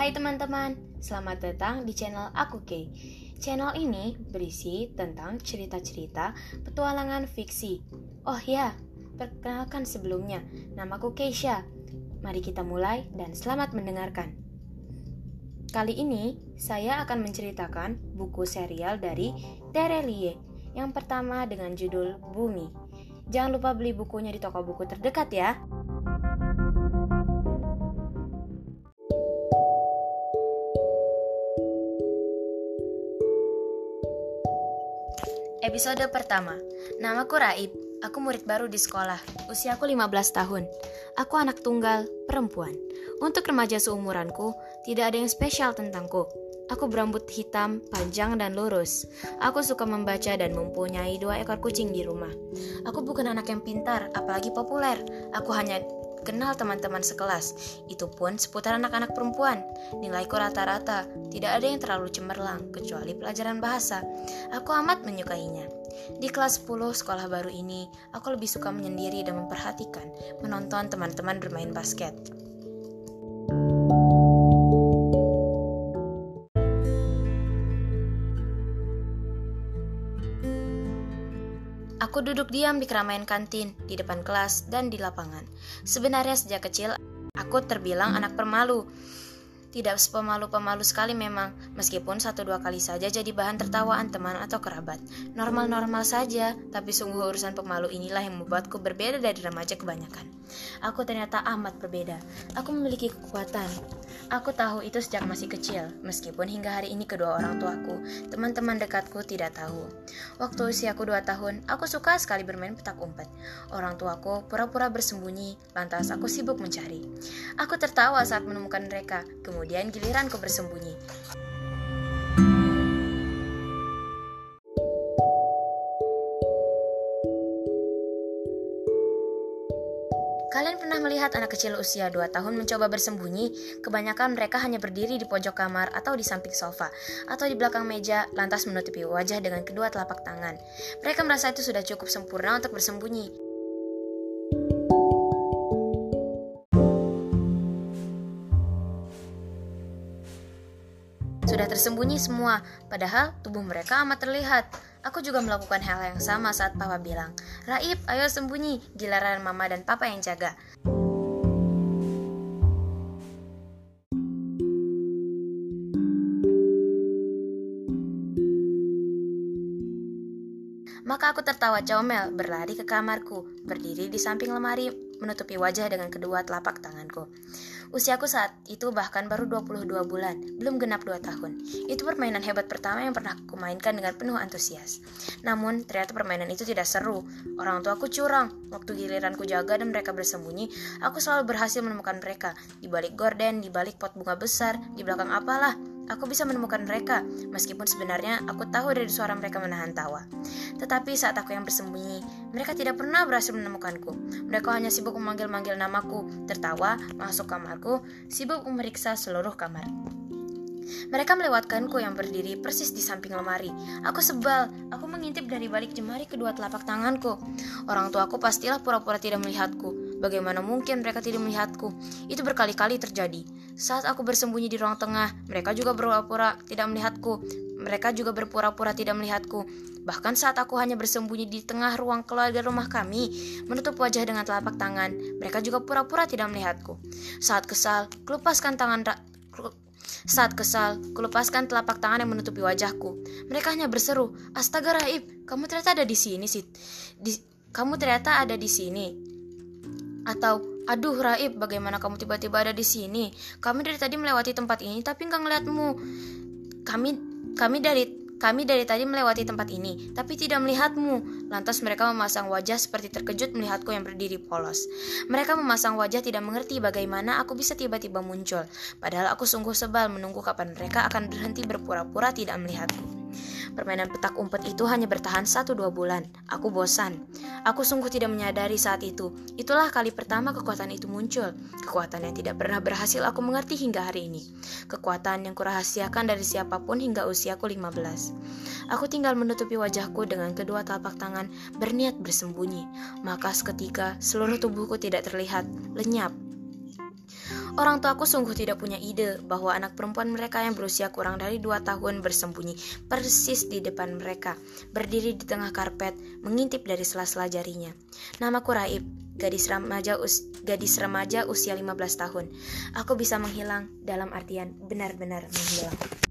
Hai teman-teman, selamat datang di channel Aku Kay. Channel ini berisi tentang cerita-cerita petualangan fiksi. Oh ya, perkenalkan sebelumnya, namaku Keisha. Mari kita mulai dan selamat mendengarkan. Kali ini, saya akan menceritakan buku serial dari Terelie yang pertama dengan judul Bumi. Jangan lupa beli bukunya di toko buku terdekat ya. Episode pertama Namaku Raib Aku murid baru di sekolah Usiaku 15 tahun Aku anak tunggal, perempuan Untuk remaja seumuranku Tidak ada yang spesial tentangku Aku berambut hitam, panjang, dan lurus. Aku suka membaca dan mempunyai dua ekor kucing di rumah. Aku bukan anak yang pintar, apalagi populer. Aku hanya kenal teman-teman sekelas. Itu pun seputar anak-anak perempuan. Nilaiku rata-rata, tidak ada yang terlalu cemerlang, kecuali pelajaran bahasa. Aku amat menyukainya. Di kelas 10 sekolah baru ini, aku lebih suka menyendiri dan memperhatikan, menonton teman-teman bermain basket. Aku duduk diam di keramaian kantin, di depan kelas, dan di lapangan. Sebenarnya sejak kecil, aku terbilang anak permalu. Tidak sepemalu-pemalu sekali memang, meskipun satu dua kali saja jadi bahan tertawaan teman atau kerabat. Normal-normal saja, tapi sungguh urusan pemalu inilah yang membuatku berbeda dari remaja kebanyakan. Aku ternyata amat berbeda. Aku memiliki kekuatan. Aku tahu itu sejak masih kecil, meskipun hingga hari ini kedua orang tuaku, teman-teman dekatku tidak tahu. Waktu usiaku dua tahun, aku suka sekali bermain petak umpet. Orang tuaku pura-pura bersembunyi, lantas aku sibuk mencari. Aku tertawa saat menemukan mereka, kemudian kemudian giliranku bersembunyi. Kalian pernah melihat anak kecil usia 2 tahun mencoba bersembunyi? Kebanyakan mereka hanya berdiri di pojok kamar atau di samping sofa, atau di belakang meja, lantas menutupi wajah dengan kedua telapak tangan. Mereka merasa itu sudah cukup sempurna untuk bersembunyi. Tersembunyi semua, padahal tubuh mereka amat terlihat. Aku juga melakukan hal yang sama saat papa bilang, Raib, ayo sembunyi, giliran mama dan papa yang jaga. Maka aku tertawa comel, berlari ke kamarku, berdiri di samping lemari, menutupi wajah dengan kedua telapak tanganku. Usiaku saat itu bahkan baru 22 bulan, belum genap 2 tahun. Itu permainan hebat pertama yang pernah aku mainkan dengan penuh antusias. Namun, ternyata permainan itu tidak seru. Orang tua aku curang. Waktu giliranku jaga dan mereka bersembunyi, aku selalu berhasil menemukan mereka. Di balik gorden, di balik pot bunga besar, di belakang apalah aku bisa menemukan mereka, meskipun sebenarnya aku tahu dari suara mereka menahan tawa. Tetapi saat aku yang bersembunyi, mereka tidak pernah berhasil menemukanku. Mereka hanya sibuk memanggil-manggil namaku, tertawa, masuk kamarku, sibuk memeriksa seluruh kamar. Mereka melewatkanku yang berdiri persis di samping lemari. Aku sebal, aku mengintip dari balik jemari kedua telapak tanganku. Orang tuaku pastilah pura-pura tidak melihatku. Bagaimana mungkin mereka tidak melihatku? Itu berkali-kali terjadi. Saat aku bersembunyi di ruang tengah, mereka juga berpura-pura tidak melihatku. Mereka juga berpura-pura tidak melihatku. Bahkan saat aku hanya bersembunyi di tengah ruang keluarga rumah kami, menutup wajah dengan telapak tangan, mereka juga pura-pura tidak melihatku. Saat kesal, kelupaskan tangan saat kesal, kulepaskan telapak tangan yang menutupi wajahku. Mereka hanya berseru, "Astaga Raib, kamu ternyata ada di sini sih. Di, kamu ternyata ada di sini." Atau Aduh Raib, bagaimana kamu tiba-tiba ada di sini? Kami dari tadi melewati tempat ini tapi nggak ngeliatmu. Kami kami dari kami dari tadi melewati tempat ini, tapi tidak melihatmu. Lantas mereka memasang wajah seperti terkejut melihatku yang berdiri polos. Mereka memasang wajah tidak mengerti bagaimana aku bisa tiba-tiba muncul. Padahal aku sungguh sebal menunggu kapan mereka akan berhenti berpura-pura tidak melihatku. Permainan petak umpet itu hanya bertahan 1-2 bulan. Aku bosan. Aku sungguh tidak menyadari saat itu. Itulah kali pertama kekuatan itu muncul. Kekuatan yang tidak pernah berhasil aku mengerti hingga hari ini. Kekuatan yang kurahasiakan dari siapa pun hingga usiaku 15. Aku tinggal menutupi wajahku dengan kedua telapak tangan berniat bersembunyi. Maka seketika seluruh tubuhku tidak terlihat, lenyap. Orang tuaku sungguh tidak punya ide bahwa anak perempuan mereka yang berusia kurang dari dua tahun bersembunyi persis di depan mereka, berdiri di tengah karpet, mengintip dari sela-sela jarinya. Namaku Raib, gadis remaja, us gadis remaja usia 15 tahun. Aku bisa menghilang dalam artian benar-benar menghilang.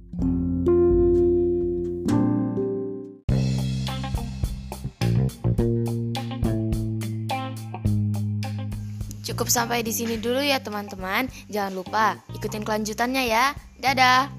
Cukup sampai di sini dulu ya teman-teman. Jangan lupa ikutin kelanjutannya ya. Dadah.